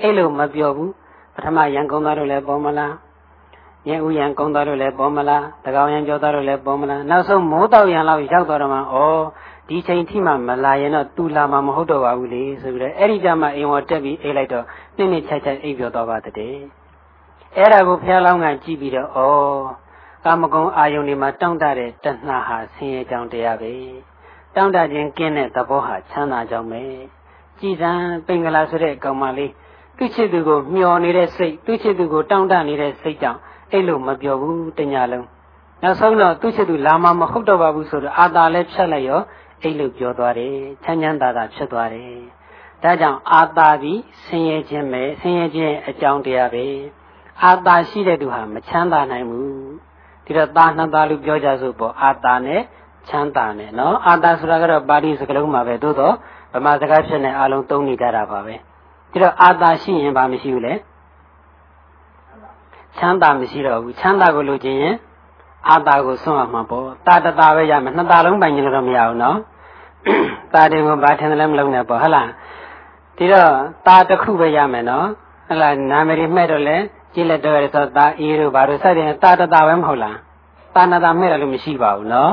အဲ့လိုမပြောဘူးပထမရန်ကုန်သားတို့လည်းပေါ်မလားညဥ်ရန်ကုန်သားတို့လည်းပေါ်မလားတကောင်ရန်ကျော်သားတို့လည်းပေါ်မလားနောက်ဆုံးမိုးတောက်ရန်လောက်ရောက်တော့မှဩဒီချိန်ထိမှမလာရင်တော့သူလာမှာမဟုတ်တော့ပါဘူးလေဆိုပြီးတော့အဲ့ဒီကြမှာအိမ်ဝတက်ပြီးအိတ်လိုက်တော့နစ်နစ်ချိုက်ချိုက်အိပ်ပြောတော့ပါတဲ့အဲ့ဒါကိုဖះလောင်းကကြည့်ပြီးတော့ဩကာမဂုဏ်အာယုန်တွေမှာတောင့်တတဲ့တဏှာဟာဆင်းရဲကြောင်းတရားပဲတောင့်တခြင်းကင်းတဲ့သဘောဟာချမ်းသာကြောင်းပဲကြည်စံပင်္ဂလာဆိုတဲ့ကောင်မလေး သူ့ချစ်သူကိုမျောနေတဲ့စိတ်သူ့ချစ်သူကိုတောင့်တနေတဲ့စိတ်ကြောင့်အဲ့လိုမပြောဘူးတညာလုံးနောက်ဆုံးတော့သူ့ချစ်သူလာမှမဟုတ်တော့ပါဘူးဆိုတော့အာသာလည်းဖြတ်လိုက်ရောအဲ့လိုပြောသွားတယ်ချမ်းချမ်းသာသာဖြစ်သွားတယ်ဒါကြောင့်အာသာပြီးဆင်းရဲခြင်းပဲဆင်းရဲခြင်းအကြောင်းတရားပဲအာသာရှိတဲ့သူဟာမချမ်းသာနိုင်ဘူးဒီတော့သာနှစ်သားလူပြောကြစို့ပေါ့အာသာနဲ့ချမ်းသာနဲ့နော်အာသာဆိုတာကတော့ပါဠိစကားလုံးမှာပဲသို့တော့ဗမာစကားဖြစ်နေအလုံးသုံးနေကြတာပါပဲ ဒီတော့အာသာရှိရင်ဘာမရှိဘူးလဲချမ်းသာမရှိတော့ဘူးချမ်းသာကိုလိုချင်ရင်အာသာကိုစွန့်ရမှာပေါ့တာတတာပဲရမယ်နှစ်တာလုံးပိုင်ကြလို့တော့မရဘူးနော်တာတင်ကိုဘာထင်တယ်လဲမလုံးနဲ့ပေါ့ဟုတ်လားဒီတော့တာတစ်ခုပဲရမယ်နော်ဟုတ်လားနာမည်မှဲ့တော့လဲကြည့်လက်တော့ရဆိုတာအေးတို့ဘာလို့စတဲ့တာတတာပဲမဟုတ်လားတာနာတာမှဲ့တယ်လို့မရှိပါဘူးနော်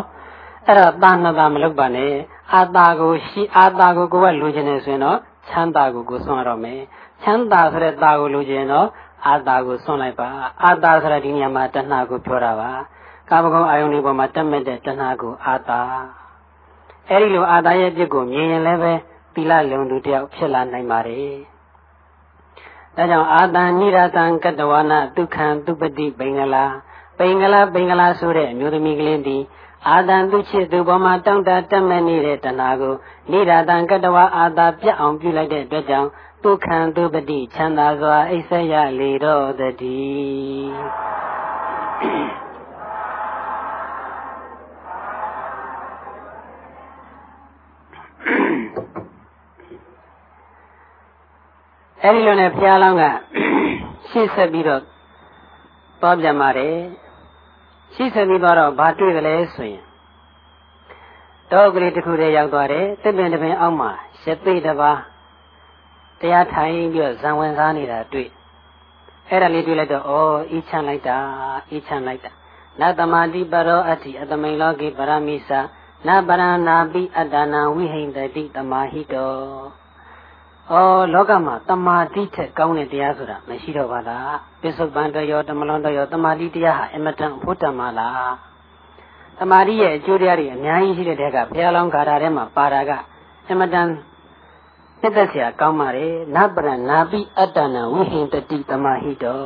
အဲ့တော့တာနာတာမလုပ်ပါနဲ့အာတာကိုရှိအာတာကိုကိုယ်ကလိုချင်နေဆိုရင်တော့ ချမ်းသာကိုကိုစွန့်ရတော့မယ်ချမ်းသာဆိုတဲ့တာကိုလိုချင်တော့အာတာကိုစွန့်လိုက်ပါအာတာဆိုတဲ့ဒီနေရာမှာတဏှာကိုပြောတာပါကာမဂုဏ်အာယုန်ဒီပေါ်မှာတက်မဲ့တဲ့တဏှာကိုအာတာအဲ့ဒီလိုအာတာရဲ့အဖြစ်ကိုမြင်ရင်လည်းပဲသီလလုံသူတယောက်ဖြစ်လာနိုင်ပါတယ်ဒါကြောင့်အာတန်နိရတံကတဝနာဒုက္ခံသူပတိပိင်္ဂလာ ပိင်္ဂလာပိင်္ဂလာဆိုတဲ့အမျိုးသမီးကလေးဒီအာတန်သူချစ်သူပေါ်မှာတောင့်တတက်မဲ့နေတဲ့တဏှာကိုနိရတံကတဝအာတာပြတ်အောင်ပြုလိုက်တဲ့အတွက်ကြောင့်ဒုက္ခံသူပတိချမ်းသာစွာအိဆက်ရလေတော့တည်းအဲဒီလိုနဲ့ဘုရားလောင်းကရှေ့ဆက်ပြီးတော့သွားပြန်ပါတယ် ရှေ့ဆက်ပြီးတော့ဘာတွေ့ကြလဲဆိုရင်တောကလေးတစ်ခုတည်းရောက်သွားတယ်တစ်ပင်တစ်ပင်အောက်မှာရသိတပါတရားထိုင်ပြီးတော့ဇံဝင်စားနေတာတွေ့အဲ့ဒါလေးတွေ့လိုက်တော့ဩအေးချမ်းလိုက်တာအေးချမ်းလိုက်တာနတမတိပရောအတ္တိအတမိန်လောကေပရမိစာနပရဏာပိအတ္တနာဝိဟိန္တတိတမဟိတော ဩလောကမှာတမာတိထက်ကောင်းတဲ့တရားဆိုတာမရှိတော့ပါလားပစ္စုပန်တရောတမလွန်တရောတမာတိတရားဟာအမတန်ဖို့တန်ပါလားတမာတိရဲ့အကျိုးတရားတွေအများကြီးရှိတဲ့တဲ့ကဘုရားလောင်းဂါထာထဲမှာပါတာကအမတန်နှစ်သက်စရာကောင်းပါတယ်နပရဏာပိအတ္တနာဝိဟိန္တတိတမဟိတော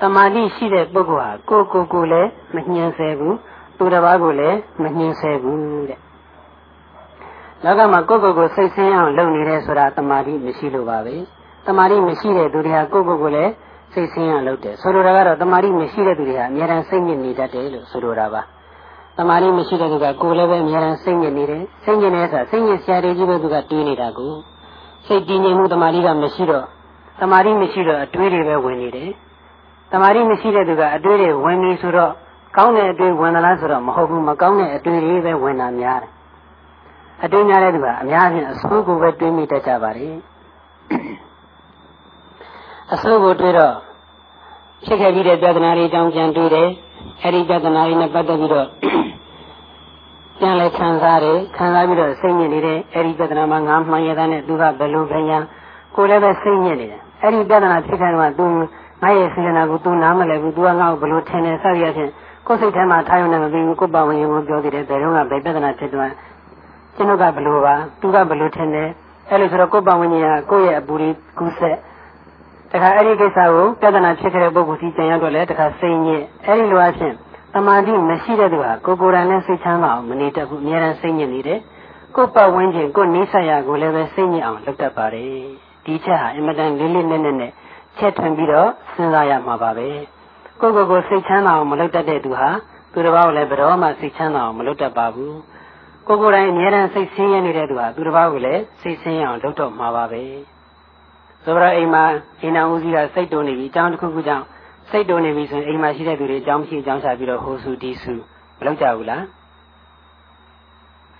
တမာတိရှိတဲ့ပုဂ္ဂိုလ်ဟာကိုကိုကိုလည်းမညှင်းဆဲဘူးသူတစ်ပါးကိုလည်းမညှင်းဆဲဘူးတဲ့ လောကမှာကိုယ့်ကိုယ်ကိုစိတ်ဆင်းအောင်လုပ်နေတယ်ဆိုတာတမာတိမရှိလို့ပါပဲတမာတိမရှိတဲ့သူတွေကကိုယ့်ကိုယ်ကိုလည်းစိတ်ဆင်းအောင်လုပ်တယ်ဆိုလိုတာကတော့တမာတိမရှိတဲ့သူတွေဟာအများတန်းစိတ်ညစ်နေတတ်တယ်လို့ဆိုလိုတာပါတမာတိမရှိတဲ့သူကကိုယ်လည်းပဲအများတန်းစိတ်ညစ်နေတယ်စိတ်ညစ်နေဆိုတာစိတ်ညစ်ဆရာတွေကြီးပဲသူကတွေးနေတာကိုစိတ်တည်ငြိမ်မှုတမာတိကမရှိတော့တမာတိမရှိတော့အတွေးတွေပဲဝင်နေတယ်တမာတိမရှိတဲ့သူကအတွေးတွေဝင်နေဆိုတော့ကောင်းတဲ့အတွေးဝင်သလားဆိုတော့မဟုတ်ဘူးမကောင်းတဲ့အတွေးတွေပဲဝင်တာများတယ် အတွင်းများတဲ့သူကအများကြီးအဆိုးကိုပဲတွေးမိတတ်ကြပါလေအဆိုးကိုတွေးတော့ဖြစ်ခဲ့ပြီးတဲ့ပြဿနာတွေအကြောင်းပြန်တွေးတယ်အဲ့ဒီပြဿနာတွေနဲ့ပတ်သက်ပြီးတော့ပြန်လဲခံစားတယ်ခံစားပြီးတော့စိတ်ညစ်နေတယ်အဲ့ဒီပြဿနာမှာငါမှန်ရတဲ့နဲ့သူကဘယ်လိုခံရကိုယ်လည်းပဲစိတ်ညစ်နေတယ်အဲ့ဒီပြဿနာဖြစ်တဲ့ကသူငါရဲ့စေတနာကို तू နားမလဲဘူး तू ကငါ့ကိုဘယ်လိုထင်နေစရရချင်းကိုယ်စိတ်ထဲမှာထားရုံနဲ့မပြီးဘူးကိုယ်ပဝင်ရင်ကိုပြောသေးတယ်ဘယ်တော့မှဘယ်ပြဿနာဖြစ်တော့ ကျွန်တော်ကဘလို့ပါသူကဘလို့ထင်တယ်အဲ့လိုဆိုတော့ကိုယ်ပဝင်ရင်ကိုယ့်ရဲ့အပူတွေကူးဆက်တခါအဲ့ဒီကိစ္စကိုပြဿနာဖြစ်ခဲ့တဲ့ပုဂ္ဂိုလ်စီကြံရတော့လေတခါစိတ်ညစ်အဲ့ဒီလိုအဖြစ်တမာတိမရှိတဲ့သူဟာကိုကိုယ်တိုင်နဲ့စိတ်ချမ်းသာအောင်မနေတတ်ဘူးအများအားစိတ်ညစ်နေတယ်ကိုယ်ပတ်ဝန်းကျင်ကိုယ်နေဆက်ရကိုလည်းပဲစိတ်ညစ်အောင်လုပ်တတ်ပါတယ်ဒီချက်ဟာအင်မတန်လေးလေးနက်နက်နဲ့ချက်ထွင်ပြီးတော့စဉ်းစားရမှာပါပဲကိုကိုကိုစိတ်ချမ်းသာအောင်မလုပ်တတ်တဲ့သူဟာသူတစ်ပါးကိုလည်းဘယ်တော့မှစိတ်ချမ်းသာအောင်မလုပ်တတ်ပါဘူး ကိုကိုယ်တိုင်အများအားစိတ်ဆင်းရဲနေတဲ့သူဟာသူတစ်ပါးကိုလည်းစိတ်ဆင်းရဲအောင်လုပ်တော့မှာပါပဲဆိုတော့အိမ်မှာအိမ်တော်ဦးစီးကစိတ်တုံနေပြီအကြောင်းတစ်ခုခုကြောင့်စိတ်တုံနေပြီဆိုရင်အိမ်မှာရှိတဲ့သူတွေအကြောင်းမရှိအကြောင်းချပြီးတော့ဟိုစုဒီစုမလုပ်ကြဘူးလား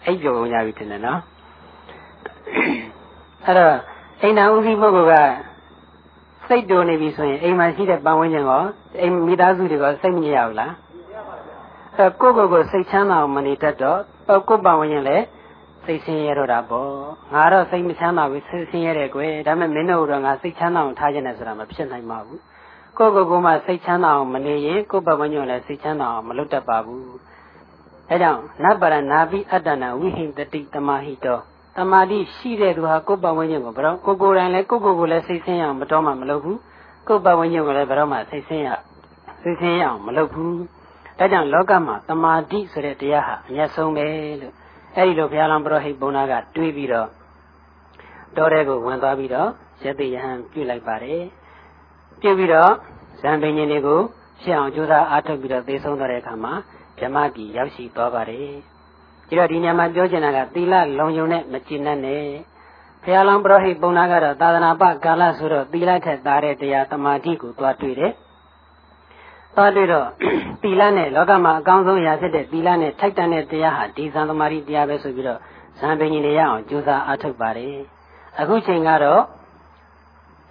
အိပ်ကြော်ကြပြီတင်တယ်နော်အဲ့တော့အိမ်တော်ဦးစီးပုဂ္ဂိုလ်ကစိတ်တိုနေပြီဆိုရင်အိမ်မှာရှိတဲ့ပတ်ဝန်းကျင်ကအိမ်မိသားစုတွေကစိတ်မညစ်ရဘူးလားအဲကိုကိုကိုစိတ်ချမ်းသာအောင်မနေတတ်တော့ ကိုပတ်ဝန်းကျင်လည်းစိတ်ဆင်းရဲတော့တာပေါ့ငါတော့စိတ်မချမ်းသာဘူးစိတ်ဆင်းရဲတယ်ကွယ်ဒါပေမဲ့မင်းတို့တော့ငါစိတ်ချမ်းသာအောင်ထားခြင်းနဲ့ဆိုတာမဖြစ်နိုင်ပါဘူးကိုကိုကိုမှစိတ်ချမ်းသာအောင်မနေရင်ကိုပတ်ဝန်းကျင်လည်းစိတ်ချမ်းသာအောင်မလုပ်တတ်ပါဘူးအဲကြောင့်နဗ္ဗရနာပိအတ္တနာဝိဟိတတိတမဟိတောတမာတိရှိတဲ့သူဟာကိုယ်ပတ်ဝန်းကျင်ကိုဘယ်တော့ကိုကိုယ်တိုင်လည်းကိုကိုကိုလည်းစိတ်ဆင်းရအောင်မတော်မှမလုပ်ဘူးကိုယ်ပတ်ဝန်းကျင်ကိုလည်းဘယ်တော့မှစိတ်ဆင်းရစိတ်ဆင်းရအောင်မလုပ်ဘူး ဒါကြောင့်လောကမှာတမာတိဆိုတဲ့တရားဟာအမျက်ဆုံးပဲလို့အဲဒီလိုဘုရားလောင်းပရောဟိတ်ဘုန်းနာကတွေးပြီးတော့တော်တဲ့ကိုဝင်သွားပြီးတော့ရတိယဟန်ပြုလိုက်ပါတယ်ပြုပြီးတော့ဇံပင်ရှင်တွေကိုရှင်းအောင်ကြိုးစားအားထုတ်ပြီးတော့သိဆုံးသွားတဲ့အခါမှာဓမ္မပြည်ရောက်ရှိသွားပါတယ်ဒီတော့ဒီညမှာပြောချင်တာကသီလလုံုံနဲ့မကျင့်နဲ့ဘုရားလောင်းပရောဟိတ်ပုံနာကတော့သာသနာ့ပကာလဆိုတော့သီလထက်သားတဲ့တရားတမာတိကိုသွားတွေ့တယ် သွားတွေ့တော့သီလနဲ့လောကမှာအကောင်းဆုံးရာဖြစ်တဲ့သီလနဲ့ထိုက်တန်တဲ့တရားဟာဒီသံသမာဓိတရားပဲဆိုပြီးတော့ဇံပင်ကြီးတွေရအောင်ကြိုးစားအားထုတ်ပါတယ်အခုချိန်ကတော့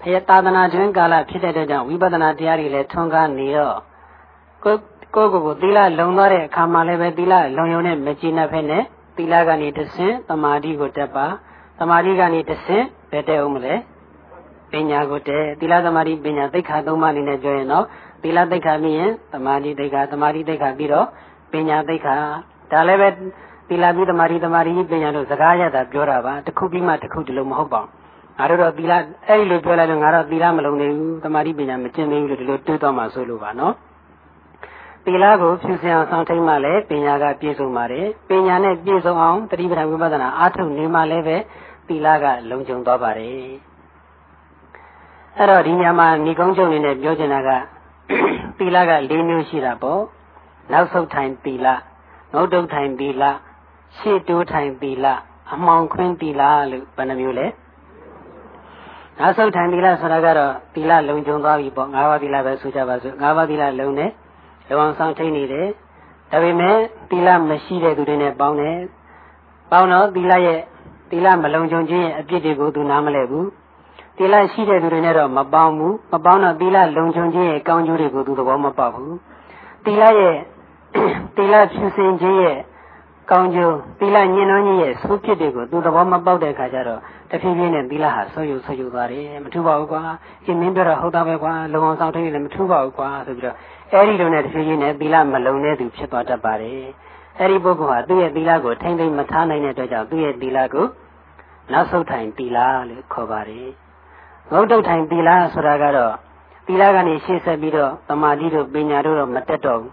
ဘုရားသာသနာတွင်ကာလဖြစ်တဲ့အတွက်ကြောင့်ဝိပဿနာတရားတွေလည်းထွန်းကားနေတော့ကိုကိုကိုကိုသီလလုံသွားတဲ့အခါမှာလည်းပဲသီလလုံရုံနဲ့မကြည်နပ်ဖက်နဲ့သီလကနေတဆင့်တမာတိကိုတက်ပါတမာတိကနေတဆင့်ဘယ်တက်အောင်မလဲပညာကိုတက်သီလသမာဓိပညာသိက္ခာသုံးပါးအနေနဲ့ပြောရင်တော့ သီလသိက္ခာပြီးရင်တမာတိသိက္ခာတမာတိသိက္ခာပြီးတော့ပညာသိက္ခာဒါလည်းပဲသီလပြီးတမာတိတမာတိပညာတို့စကားရတာပြောတာပါတစ်ခုပြီးမှတစ်ခုတလုံးမဟုတ်ပါဘူးငါတို့တော့သီလအဲ့ဒီလိုပြောလိုက်လို့ငါတော့သီလမလုံးနေဘူးတမာတိပညာမကျင့်သေးဘူးလို့ဒီလိုတွေးတော့မှဆိုလို့ပါနော်သီလကိုဖြူစင်အောင်ဆောင်ထိန်မှလည်းပညာကပြည့်စုံပါတယ်ပညာနဲ့ပြည့်စုံအောင်တတိပဌာဝိပဿနာအားထုတ်နေမှလည်းပဲသီလကလုံခြုံသွားပါတယ်အဲ့တော့ဒီညမှာဏီကုန်းချုပ်နေနဲ့ပြောချင်တာက သီလက၄မျိုးရှိတာပေါ့နောက်ဆုံးထိုင်သီလငုတ်တုတ်ထိုင်သီလရှေ့တိုးထိုင်သီလအမှောင်ခွင်းသီလလို့ဘယ်နှမျိုးလဲနောက်ဆုံးထိုင်သီလဆိုတာကတော့သီလလုံခြုံသွားပြီပေါ့၅ပါးသီလပဲဆိုကြပါစို့၅ပါးသီလလုံနေလုံအောင်ဆောင်ထိန်နေတယ်ဒါပေမဲ့သီလမရှိတဲ့သူတွေနဲ့ပေါင်းတယ်ပေါင်းတော့သီလရဲ့သီလမလုံခြုံခြင်းရဲ့အပြစ်တွေကိုသူနားမလဲဘူး သီလရှိတဲ့သူတွေနဲ့တော့မပေါင်းဘူးမပေါင်းတော့သီလလုံခြုံခြင်းရဲ့ကောင်းကျိုးတွေကိုသူသဘောမပေါက်ဘူးသီလရဲ့သီလဖြူစင်ခြင်းရဲ့ကောင်းကျိုးသီလညင်နှောခြင်းရဲ့ဆိုးဖြစ်တွေကိုသူသဘောမပေါက်တဲ့အခါကျတော့တဖြည်းဖြည်းနဲ့သီလဟာဆွယူဆွယူသွားတယ်မထူပါဘူးကွာအင်းမင်းပြောတော့ဟုတ်တာပဲကွာလုံအောင်ဆောင်ထိန်လည်းမထူပါဘူးကွာဆိုပြီးတော့အဲဒီလိုနဲ့တဖြည်းဖြည်းနဲ့သီလမလုံတဲ့သူဖြစ်သွားတတ်ပါတယ်အဲဒီပုဂ္ဂိုလ်ဟာသူ့ရဲ့သီလကိုထိမ့်သိမ့်မထားနိုင်တဲ့အတွက်ကြောင့်သူ့ရဲ့သီလကိုနောက်ဆုတ်ထိုင်သီလလို့ခေါ်ပါတယ် ငုတ်တုတ်ထိုင်သီလဆိုတာကတော့သီလကနေရှေ့ဆက်ပြီးတော့တမာတိတို့ပညာတို့တော့မတက်တော့ဘူး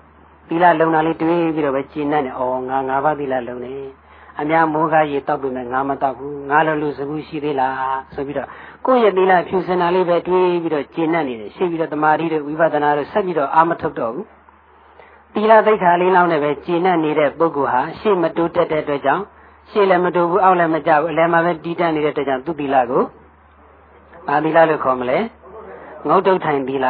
သီလလုံတာလေးတွေးပြီးတော့ပဲကျင့်တတ်တယ်။အော်ငါငါးပါးသီလလုံနေ။အများမိုးကားရေတောက်ပြီးမှငါမတောက်ဘူး။ငါလိုလူစကူးရှိသေးလားဆိုပြီးတော့ကိုယ့်ရဲ့သီလဖြူစင်တာလေးပဲတွေးပြီးတော့ကျင့်တတ်နေတယ်။ရှေ့ပြီးတော့တမာတိတို့ဝိပဿနာတို့ဆက်ပြီးတော့အာမထုတ်တော့ဘူး။သီလသိက္ခာလေးလောက်နဲ့ပဲကျင့်တတ်နေတဲ့ပုဂ္ဂိုလ်ဟာရှေ့မတိုးတက်တဲ့အတွက်ကြောင့်ရှေ့လည်းမတိုးဘူးအောက်လည်းမကျဘူးအလယ်မှာပဲတည်တတ်နေတဲ့အတွက်ကြောင့်သူသီလကို ဘာသီလလို့ခေါ်မလဲငုတ်တုတ်ထိုင်သီလ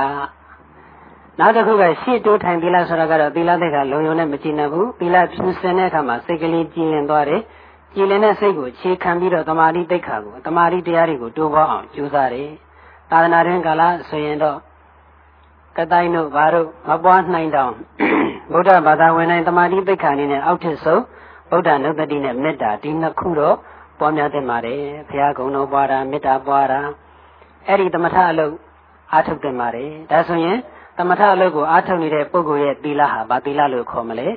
နောက်တစ်ခုကရှေ့တိုးထိုင်သီလဆိုတာကတော့သီလသိက္ခာလုံုံနဲ့မကြည်နဘူးသီလဖြူစင်တဲ့အခါမှာစိတ်ကလေးကြည်လင်သွားတယ်ကြည်လင်တဲ့စိတ်ကိုခြေခံပြီးတော့တမာတိသိက္ခာကိုတမာတိတရားတွေကိုတိုးပေါအောင်ကြိုးစားတယ်သာသနာ့တွင်ကာလဆိုရင်တော့ကတိုင်းတို့ဘာတို့မပွားနိုင်တောင်ဗုဒ္ဓဘာသာဝင်တိုင်းတမာတိသိက္ခာအနေနဲ့အောက်ထစ်ဆုံးဗုဒ္ဓနုတ္တိနဲ့မေတ္တာဒီနှစ်ခုတော့ပွားများသင့်ပါတယ်ဘုရားကုံတော်ပွားတာမေတ္တာပွားတာ အဲ့ဒီသမထအလုပ်အားထုတ်သင့်ပါတယ်ဒါဆိုရင်သမထအလုပ်ကိုအားထုတ်နေတဲ့ပုဂ္ဂိုလ်ရဲ့သီလဟာဘာသီလလို့ခေါ်မလဲ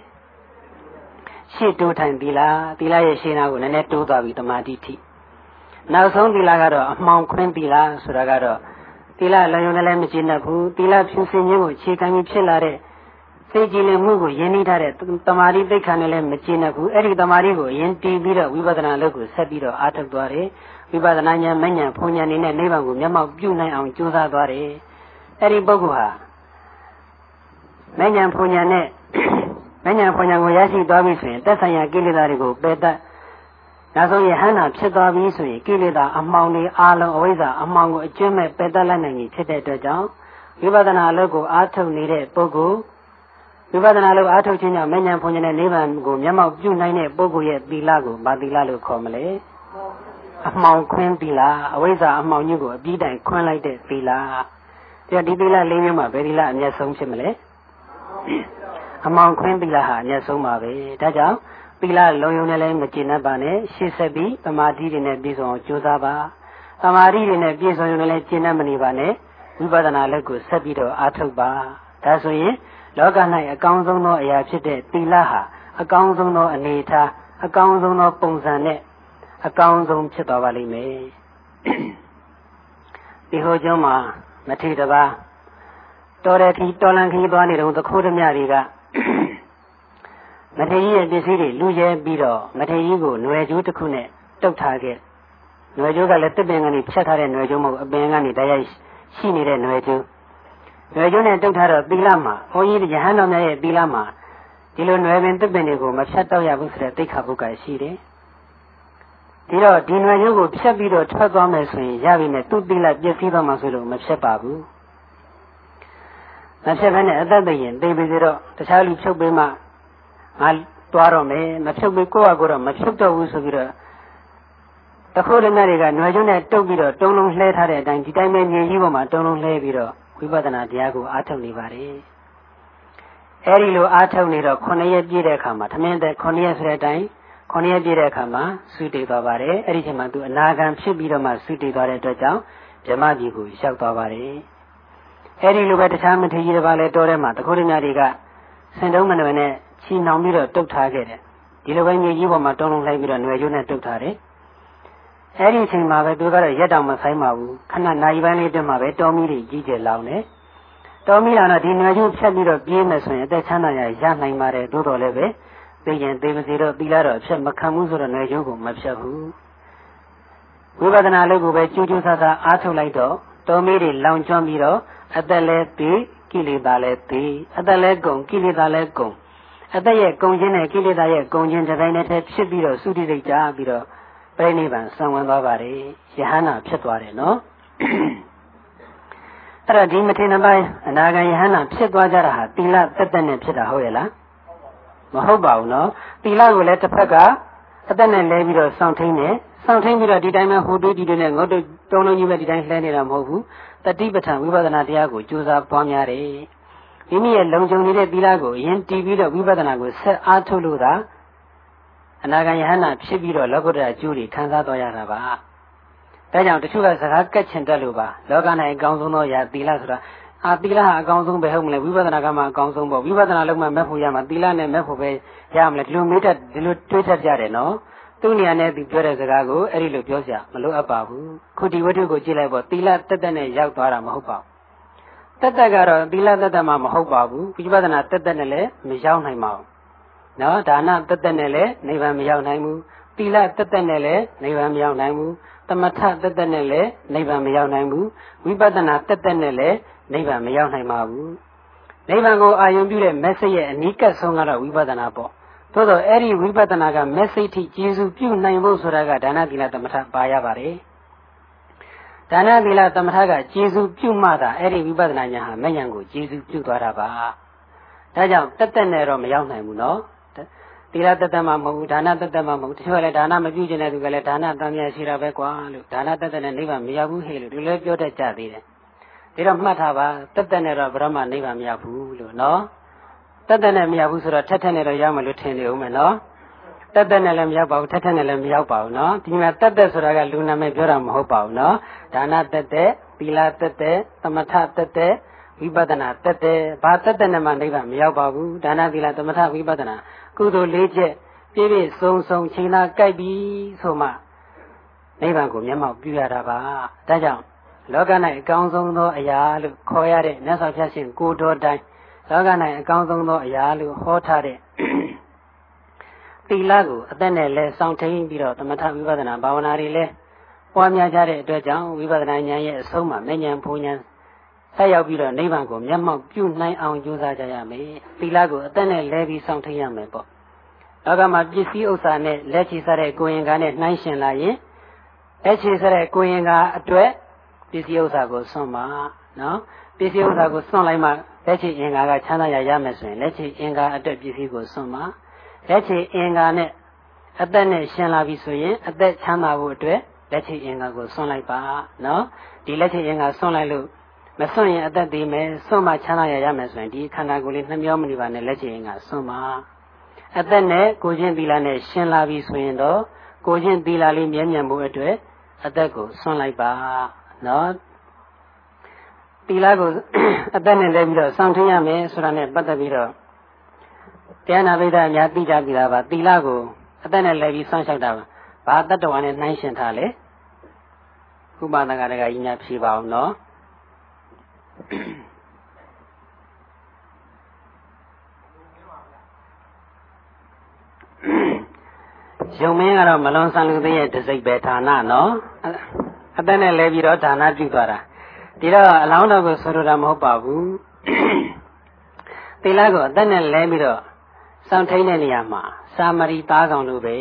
ရှေ့တိုးထိုင်သီလသီလရဲ့ရှင်းနာကိုနည်းနည်းတိုးသွားပြီတမာတိထိနောက်ဆုံးသီလကတော့အမှောင်ခွင်းသီလဆိုတာကတော့သီလလုံုံလည်းမကျင့်တတ်ဘူးသီလဖြူစင်ခြင်းကိုခြေခံပြီးဖြစ်လာတဲ့ စိတ်ကြည်လင်မှုကိုယဉ်နှီးထားတဲ့တမာတိသိက္ခာနဲ့လည်းမကျင့်တတ်ဘူးအဲ့ဒီတမာတိကိုယဉ်တည်ပြီးတော့ဝိပဿနာလုပ်ကိုဆက်ပြီးတော့အားထုတ်သွားတယ်ဝိပဿနာဉာဏ်မဉဏ်ဖုံဉာဏ်နေနဲ့နိဗ္ဗာန်ကိုမျက်မှောက်ပြုနိုင်အောင်ကြိုးစားသွားတယ်အဲ့ဒီပုဂ္ဂိုလ်ဟာမဉဏ်ဖုံဉာဏ်နဲ့မဉဏ်ဖုံဉာဏ်ကိုရရှိသွားပြီဆိုရင်တက်ဆိုင်ရာကိလေသာတွေကိုပယ်တတ်နောက်ဆုံးယဟန္တာဖြစ်သွားပြီဆိုရင်ကိလေသာအမှောင်တွေအလုံးအဝိဇ္ဇာအမှောင်ကိုအကျွမ်းမဲ့ပယ်တတ်လိုက်နိုင်ပြီဖြစ်တဲ့အတွက်ကြောင့်ဝိပဿနာအလုပ်ကိုအားထုတ်နေတဲ့ပုဂ္ဂိုလ် ဝိပဿနာလို့အားထုတ်ခြင်းကြောင့်မဉဏ်ဖုန်ဉဏ်နဲ့နိဗ္ဗာန်ကိုမျက်မှောက်ပြုနိုင်တဲ့ပုဂ္ဂိုလ်ရဲ့သီလကိုဗာသီလလို့ခေါ်မလဲအမှောင်ခွင်းသီလအဝိဇ္ဇာအမှောင်ညွတ်ကိုအပြီးတိုင်ခွင်းလိုက်တဲ့သီလဒီဒီသီလ၄မျိုးမှာဘယ်သီလအမျက်ဆုံးဖြစ်မလဲအမောင်ခွင်းသီလဟာအမျက်ဆုံးပါပဲဒါကြောင့်သီလလုံယုံနဲ့လည်းမကျင့်တတ်ပါနဲ့ရှေ့ဆက်ပြီးတမာတိတွေနဲ့ပြည့်စုံအောင်ကြိုးစားပါတမာတိတွေနဲ့ပြည့်စုံရုံနဲ့လည်းကျင့်တတ်မနေပါနဲ့ဝိပဿနာလက်ကိုဆက်ပြီးတော့အားထုတ်ပါဒါဆိုရင် လောက၌အကောင်းဆုံးသောအရာဖြစ်တဲ့သီလဟာအကောင်းဆုံးသောအနေအထားအကောင်းဆုံးသောပုံစံနဲ့အကောင်းဆုံးဖြစ်သွားပါလိမ့်မယ်ဒီဟောကျောင်းမှာမထေတပါတော်တဲ့ထီတော်လန်ခီးသွားနေတော့သခိုးဓမြတွေကမထေကြီးရဲ့ပစ္စည်းတွေလူရဲပြီးတော့မထေကြီးကိုຫນွယ်ကျိုးတစ်ခုနဲ့တုတ်ထားခဲ့ຫນွယ်ကျိုးကလည်းတစ်ပင်ကနေဖြတ်ထားတဲ့ຫນွယ်ကျိုးမဟုတ်အပင်ကနေတရားရှိနေတဲ့ຫນွယ်ကျိုး နွယ်ကျိုးနဲ့တုတ်ထားတော့သီလမှာဘုန်းကြီးရဟန်းတော်များရဲ့သီလမှာဒီလိုနွယ်ပင်သစ်ပင်တွေကိုမဖြတ်တော့ရဘူးဆိုတဲ့သိက္ခာပုဂ္ဂိုလ်ရှိတယ်။ဒီတော့ဒီနွယ်ကျိုးကိုဖြတ်ပြီးတော့ထွက်သွားမယ်ဆိုရင်ရပြီနဲ့သူ့သီလပြည့်စည်သွားမှဆိုလို့မဖြတ်ပါဘူး။မဖြတ်ဘဲနဲ့အသက်သိရင်သိပြီတော့တခြားလူဖြုတ်ပေးမှငါတွားတော့မယ်မဖြုတ်ပေးကိုယ့်ဟာကိုယ်တော့မဖြုတ်တော့ဘူးဆိုပြီးတော့တခိုးတည်းတွေကနွယ်ကျုံနဲ့တုတ်ပြီးတော့တုံလုံးလှဲထားတဲ့အတိုင်းဒီတိုင်းပဲမြင်ကြီးပေါ်မှာတုံလုံးလှဲပြီးတော့ ဝိပဿနာတရားကိုအားထုတ်နေပါတယ်အဲဒီလိုအားထုတ်နေတော့9ရက်ပြည့်တဲ့အခါမှာသမင်းတဲ့9ရက်ဆိုတဲ့အတိုင်း9ရက်ပြည့်တဲ့အခါမှာသုတေသွားပါတယ်အဲဒီချိန်မှာသူအနာဂံဖြစ်ပြီးတော့မှသုတေသွားတဲ့အတွက်ကြောင့်ဗြဟ္မကြီးကိုရောက်သွားပါတယ်အဲဒီလိုပဲတခြားမထေရကြီးတစ်ပါးလည်းတော်ထဲမှာတခိုးတည်းတွေကစင်တုံးမနွယ်နဲ့ချီနှောင်ပြီးတော့တုတ်ထားခဲ့တယ်ဒီလိုပဲမြေကြီးပေါ်မှာတုံးလုံးလိုက်ပြီးတော့ຫນွယ်ကျိုးနဲ့တုတ်ထားတယ် အဲ့ဒီအချိန်မှာပဲသူကတော့ရက်တောင်မဆိုင်ပါဘူးခဏနိုင်ပိုင်းလေးတက်မှပဲတောမီးတွေကြီးကျယ်လောင်တယ်တောမီးလာတော့ဒီနယ်ချင်းဖြတ်ပြီးတော့ပြေးမယ်ဆိုရင်အသက်ချမ်းသာရရနိုင်ပါတယ်သို့တော်လည်းပဲသိရင်သိမစီတော့ပြီးလာတော့အဖြတ်မခံဘူးဆိုတော့နယ်ချင်းကိုမဖြတ်ဘူးဝိပဿနာလေးကိုပဲကျူးကျူးဆဆအားထုတ်လိုက်တော့တောမီးတွေလောင်ကျွမ်းပြီးတော့အသက်လည်းပြီးကိလေသာလည်းပြီးအသက်လည်းကုန်ကိလေသာလည်းကုန်အသက်ရဲ့ကုန်ခြင်းနဲ့ကိလေသာရဲ့ကုန်ခြင်းတစ်ပိုင်းနဲ့တည်းဖြစ်ပြီးတော့သုတိစိတ်ကြပြီးတော့ ပြိဋိဘံဆံဝင်သွားပါတယ်ယဟန္တာဖြစ်သွားတယ်နော်အဲ့တော့ဒီမထေရပိုင်းအနာဂံယဟန္တာဖြစ်သွားကြတာဟာသီလတက်တက်နဲ့ဖြစ်တာဟုတ်ရဲ့လားမဟုတ်ပါဘူးနော်သီလကိုလည်းတစ်ဖက်ကအသက်နဲ့လဲပြီးတော့စောင့်ထိန်နေစောင့်ထိန်ပြီးတော့ဒီတိုင်းပဲဟိုတွေးဒီတွေနဲ့ငုတ်တုံတုံးလုံးကြီးပဲဒီတိုင်းလှဲနေတာမဟုတ်ဘူးတတိပဋ္ဌာန်ဝိပဿနာတရားကိုကြိုးစားပွားများတယ်မိမိရဲ့လုံခြုံနေတဲ့သီလကိုအရင်တည်ပြီးတော့ဝိပဿနာကိုဆက်အားထုတ်လို့သာ အနာဂံယဟန္တာဖြစ်ပြီးတော့လောကုတ္တရာအကျိုးတွေခံစားတော်ရတာပါဒါကြောင့်တချို့ကစကားကက်ချင်တတ်လို့ပါလောက၌အကောင်းဆုံးသောအရာသီလဆိုတာအာသီလဟာအကောင်းဆုံးပဲဟုတ်မလဲဝိပဿနာကမှအကောင်းဆုံးပေါ့ဝိပဿနာလုံးမှမက်ဖို့ရမှာသီလနဲ့မက်ဖို့ပဲရမလဲဒီလိုမေးတတ်ဒီလိုတွေးတတ်ကြတယ်နော်သူ့နေရာနဲ့သူပြောတဲ့စကားကိုအဲ့ဒီလိုပြောစရာမလိုအပ်ပါဘူးခုဒီဝတ္ထုကိုကြည့်လိုက်ပေါ့သီလတက်တက်နဲ့ရောက်သွားတာမဟုတ်ပါဘူးတက်တက်ကတော့သီလတက်တက်မှမဟုတ်ပါဘူးဝိပဿနာတက်တက်နဲ့လည်းမရောက်နိုင်ပါဘူး နော်ဒါနတက်တက်နဲ့လည်းနိဗ္ဗာန်မရောက်နိုင်ဘူးသီလတက်တက်နဲ့လည်းနိဗ္ဗာန်မရောက်နိုင်ဘူးသမထတက်တက်နဲ့လည်းနိဗ္ဗာန်မရောက်နိုင်ဘူးဝိပဿနာတက်တက်နဲ့လည်းနိဗ္ဗာန်မရောက်နိုင်ပါဘူးနိဗ္ဗာန်ကိုအာရုံပြုတဲ့ message ရဲ့အနိကဆုံးကတော့ဝိပဿနာပေါ့သို့တော့အဲ့ဒီဝိပဿနာက message ထိကျေစုပြုနိုင်ဖို့ဆိုတာကဒါနသီလသမထပါရပါတယ်ဒါနသီလသမထကကျေစုပြုမှသာအဲ့ဒီဝိပဿနာဉာဏ်ဟာမဉဏ်ကိုကျေစုပြုသွားတာပါဒါကြောင့်တက်တက်နဲ့တော့မရောက်နိုင်ဘူးနော် သီလတက်တက်မှမဟုတ်ဘူးဒါနတက်တက်မှမဟုတ်ဘူးတချို့လည်းဒါနမပြုကျင်တဲ့သူကလည်းဒါနတမ်းမြရှိတာပဲကွာလို့ဒါနတက်တက်နဲ့နိဗ္ဗာန်မရောက်ဘူးဟဲ့လို့ဒီလိုပြောတတ်ကြသေးတယ်ဒါတော့မှတ်ထားပါတက်တက်နဲ့တော့ဘရမနိဗ္ဗာန်မရောက်ဘူးလို့နော်တက်တက်နဲ့မရောက်ဘူးဆိုတော့ထက်ထက်နဲ့တော့ရောက်မယ်လို့ထင်နေဦးမယ်နော်တက်တက်နဲ့လည်းမရောက်ပါဘူးထက်ထက်နဲ့လည်းမရောက်ပါဘူးနော်ဒီမှာတက်တက်ဆိုတာကလူနာမည်ပြောတာမဟုတ်ပါဘူးနော်ဒါနတက်တက်သီလတက်တက်သမထတက်တက်ဝိပဿနာတက်တက်ဘာတက်တက်နဲ့မှနိဗ္ဗာန်မရောက်ပါဘူးဒါနသီလသမထဝိပဿနာ ကုသိုလ်၄ချက်ပြည့်ပြည့်စုံစုံချိန်သာကြိုက်ပြီဆိုမှနိဗ္ဗာန်ကိုမျက်မှောက်ပြုရတာပါဒါကြောင့်လောက၌အကောင်းဆုံးသောအရာလို့ခေါ်ရတဲ့မြတ်စွာဘုရားရှင်ကိုတော်တိုင်လောက၌အကောင်းဆုံးသောအရာလို့ဟောထားတဲ့သီလကိုအသက်နဲ့လဲစောင့်ထိန်ပြီးတော့သမထဝိပဿနာဘာဝနာတွေလဲပွားများကြတဲ့အတွက်ကြောင့်ဝိပဿနာဉာဏ်ရဲ့အဆုံးမှာမဉဏ်ဘုံဉဏ် ဆက်ရောက်ပြီးတော့နိဗ္ဗာန်ကိုမျက်မှောက်ပြုနိုင်အောင်ကြိုးစားကြရမယ်သီလကိုအသက်နဲ့လဲပြီးစောင့်ထိန်ရမယ်ပေါ့လောကမှာပစ္စည်းဥစ္စာနဲ့လက်ချီစားတဲ့ကိုရင်ကားနဲ့နှိုင်းရှင်လာရင်လက်ချီစားတဲ့ကိုရင်ကားအတွက်ပစ္စည်းဥစ္စာကိုစွန့်ပါနော်ပစ္စည်းဥစ္စာကိုစွန့်လိုက်မှလက်ချီအင်္ဂါကချမ်းသာရရမယ်ဆိုရင်လက်ချီအင်္ဂါအတွက်ပစ္စည်းကိုစွန့်ပါလက်ချီအင်္ဂါနဲ့အသက်နဲ့ရှင်လာပြီဆိုရင်အသက်ချမ်းသာဖို့အတွက်လက်ချီအင်္ဂါကိုစွန့်လိုက်ပါနော်ဒီလက်ချီအင်္ဂါစွန့်လိုက်လို့ မစွန့်ရင်အသက်သေးမယ်စွန့်မှချမ်းသာရရမယ်ဆိုရင်ဒီခန္ဓာကိုယ်လေးနှမျောမနေပါနဲ့လက်ချင်ကစွန့်ပါအသက်နဲ့ကိုချင်းသီလနဲ့ရှင်းလာပြီဆိုရင်တော့ကိုချင်းသီလလေးမြဲမြံဖို့အတွက်အသက်ကိုစွန့်လိုက်ပါနော်သီလကိုအသက်နဲ့လည်းပြီးတော့စောင့်ထင်းရမယ်ဆိုတာနဲ့ပတ်သက်ပြီးတော့တရားနာပိဋကအများသိကြပြီလားပါသီလကိုအသက်နဲ့လည်းပြီးစောင့်ရှောက်တာပါဘာတတ္တဝါနဲ့နှိုင်းရှင်ထားလဲဥပဒကတကကြီးများဖြေပါအောင်နော် ယုံမင်းကတော့မလွန်ဆန်လူသေးရဲ့တစိတ်ပဲဌာနနော်အသက်နဲ့လဲပြီးတော့ဌာနပြုသွားတာဒီတော့အလောင်းတော်ကိုဆိုလိုတာမဟုတ်ပါဘူးသီလကိုအသက်နဲ့လဲပြီးတော့စောင့်ထိန်တဲ့နေရာမှာစာမရီသားကောင်လိုပဲ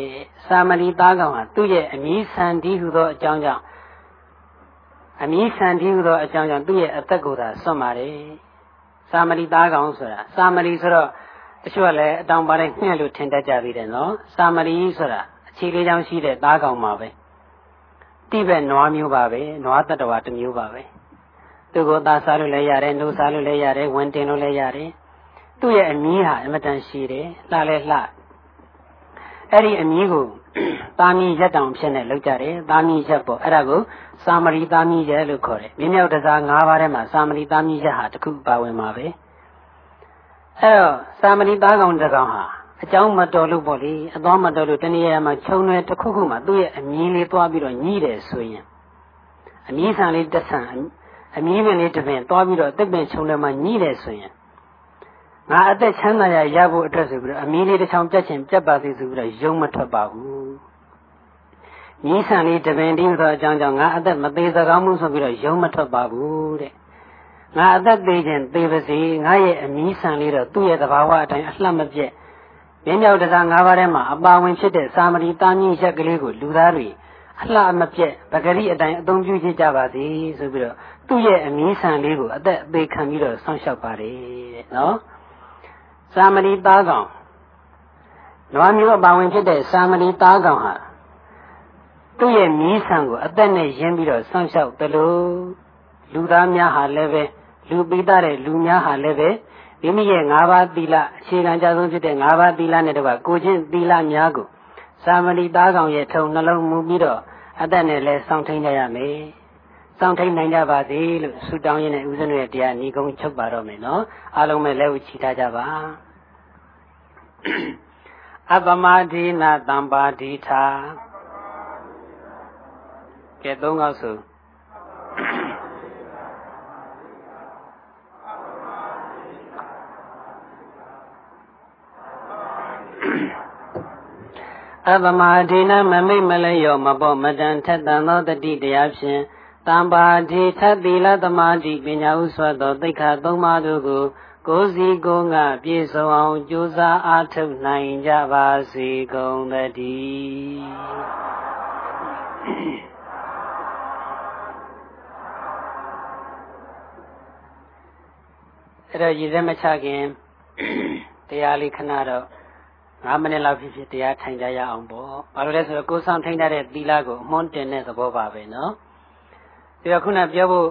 စာမရီသားကောင်ဟာသူ့ရဲ့အမည်ဆန်ဒီဟုသောအကြောင်းကြောင့် အမည်ဆန်ဒီဟုသောအကြောင်းကြောင့်သူ့ရဲ့အသက်ကိုသာစွန့်ပါတယ်စာမရီသားကောင်ဆိုတာစာမရီဆိုတော့တချို့ကလည်းအတောင်ပါတဲ့ညှက်လို့ထင်တတ်ကြသေးတယ်နော်စာမရီဆိုတာအခြေလေးချောင်းရှိတဲ့သားကောင်ပါပဲတိဘက်နွားမျိုးပါပဲနွားတတ္တဝါတစ်မျိုးပါပဲသူကိုသားစားလို့လည်းရတယ်နှုတ်စားလို့လည်းရတယ်ဝင်တင်လို့လည်းရတယ်သူ့ရဲ့အမည်ဟာအမတန်ရှိတယ်လှလဲလှအဲ့ဒီအမည်ကို သာမီရက်တောင်ဖြစ်နေလောက်ကြတယ်သာမီရက်ပေါ့အဲ့ဒါကိုသာမရီသာမီရက်လို့ခေါ်တယ်မြေမြောက်တစား၅ပါးထဲမှာသာမရီသာမီရက်ဟာတစ်ခုပါဝင်ပါပဲအဲ့တော့သာမရီသားကောင်တစ်ကောင်ဟာအကြောင်းမတော်လို့ပေါ့လေအသွားမတော်လို့တနည်းအားမှာခြုံွယ်တစ်ခုခုမှာသူ့ရဲ့အမြင်လေးသွားပြီးတော့ညှိတယ်ဆိုရင်အမြင်ဆန်လေးတစ်ဆန်အမြင်ပင်လေးတစ်ပင်သွားပြီးတော့တစ်ပင်ခြုံွယ်မှာညှိတယ်ဆိုရင်ငါအသက်ချမ်းသာရရဖို့အတွက်ဆိုပြီးတော့အမီးလေးတစ်ချောင်းပြတ်ချင်ပြတ်ပါစေဆိုပြီးတော့ယုံမထွက်ပါဘူး ညှိဆန်လေးတပင်တည်းဆိုအကြောင်းကြောင့်ငါအသက်မသေးစကားမှုဆိုပြီးတော့ယုံမထွက်ပါဘူးတဲ့ငါအသက်သေးခြင်းသေပါစေငါရဲ့အမီးဆန်လေးတော့သူ့ရဲ့သဘာဝအတိုင်းအလှမပြက်မြင်းမြောက်တစား၅ပါးထဲမှာအပါဝင်ဖြစ်တဲ့စာမရီတာမြင့်ရက်ကလေးကိုလူသားတွေအလှမပြက်ပဂရိအတိုင်းအသုံးပြုကြပါစေဆိုပြီးတော့သူ့ရဲ့အမီးဆန်လေးကိုအသက်အသေးခံပြီးတော့ဆောင်းလျှောက်ပါတယ်တဲ့နော်စာမရီသားကောင်နွားမျိုးအပါဝင်ဖြစ်တဲ့စာမရီသားကောင်ဟာ သူ့ရဲ့မီးဆန်ကိုအသက်နဲ့ရင်းပြီးတော့ဆောင်းလျှောက်တယ်လို့လူသားများဟာလည်းပဲလူပိသားတဲ့လူများဟာလည်းပဲမိမိရဲ့၅ပါးသီလအခြေခံကြဆုံးဖြစ်တဲ့၅ပါးသီလနဲ့တကွကိုချင်းသီလများကိုသာမဏေသားကောင်ရဲ့ထုံနှလုံးမူပြီးတော့အသက်နဲ့လဲစောင့်ထိန်ကြရမယ်။စောင့်ထိန်နိုင်ကြပါစေလို့ဆုတောင်းရင်းနဲ့ဦးဇင်းတို့ရဲ့တရားညီကုန်းချုပ်ပါတော့မယ်နော်။အားလုံးပဲလက်ဝချီထားကြပါ။အပမဒိနာတံပါဒိထာ ကဲသုံးခေါက်ဆိုအပမဒိနမမိတ်မလဲရောမပေါ်မတန်ထက်တန်သောတတိတရားဖြင့်တံပါတိထသီလသမာဓိပညာဥစွတ်သောသိက္ခာသုံးပါးတို့ကိုကိုယ်စီကိုယ်ငါပြည့်စုံအောင်ကြိုးစားအားထုတ်နိုင်ကြပါစေကုန်သတည်း အဲ့တော့ရည်စက်မချခင်တရားလေးခဏတော့9မိနစ်လောက်ဖြစ်ဖြစ်တရားထိုင်ကြရအောင်ပေါ့ဘာလို့လဲဆိုတော့ကိုယ်ဆောင်ထိုင်တဲ့သီလကိုအမွန်းတင်တဲ့သဘောပါပဲနော်ဒီတော့ခုနပြောဖို့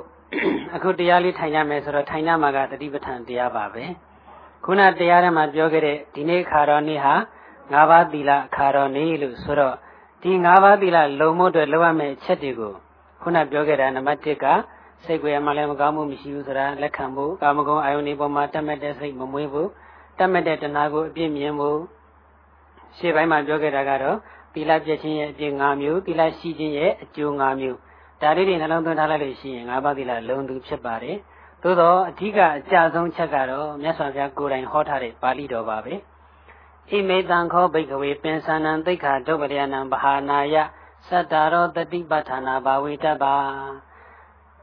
အခုတရားလေးထိုင်ရမယ်ဆိုတော့ထိုင်ရမှာကတတိပဋ္ဌာန်တရားပါပဲခုနတရားထဲမှာပြောခဲ့တဲ့ဒီနေ့ခါတော်နေ့ဟာ၅ပါးသီလခါတော်နေ့လို့ဆိုတော့ဒီ၅ပါးသီလလုံမို့အတွက်လောက်ရမယ့်အချက်တွေကိုခုနပြောခဲ့တာနံပါတ်1က စိတ်ကိုယ်မှလည်းမကောင်းမှုမရှိဘူးဆိုတာလက်ခံဖို့ကာမဂုဏ်အာယုန်ဒီပေါ်မှာတတ်မဲ့တဲ့စိတ်မမွေးဘူးတတ်မဲ့တဲ့တဏှာကိုအပြည့်မြင်ဖို့ရှေ့ပိုင်းမှာပြောခဲ့တာကတော့သီလပြည့်ခြင်းရဲ့အကျိုး၅မျိုးသီလရှိခြင်းရဲ့အကျိုး၅မျိုးဒါလေးတွေနှလုံးသွင်းထားလိုက်လို့ရှိရင်၅ပါးသီလလုံသူဖြစ်ပါတယ်သို့တော့အဓိကအကြဆုံးချက်ကတော့မြတ်စွာဘုရားကိုယ်တိုင်ဟောထားတဲ့ပါဠိတော်ပါပဲဣမေတံခောဘိကဝေပင်စနံသိခာဒုပရိယနံဗဟာနာယသတ္တာရောတတိပဋ္ဌာနာဘာဝေတ္တပါ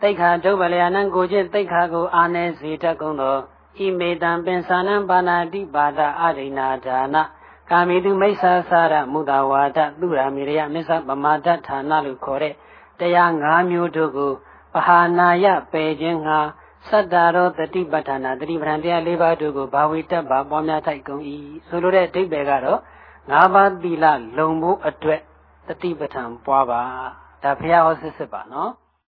သိခာဒုပရိယနံကိုချင်းသိခာကိုအာနေစေတတ်ကုန်သောဣမေတံပင်စနံပါဏာတိပါဒအရိဏာဒါနာကာမိတုမိစ္ဆာစာရမုဒဝါဒသူရာမိရယမစ္ဆပမာဒဌာနလို့ခေါ်တဲ့တရား၅မျိုးတို့ကိုပဟာနာယပယ်ခြင်းငါသတ္တရောတတိပဋ္ဌာနာတတိပဋ္ဌာန်တရား၄ပါးတို့ကိုဘာဝိတ္တပါပွားများထိုက်ကုန်၏ဆိုလိုတဲ့အဓိပ္ပာယ်ကတော့၅ပါးသီလလုံဖို့အတွက်တတိပဋ္ဌာန်ပွားပါဒါဘုရားဟောစစ်စစ်ပါနော်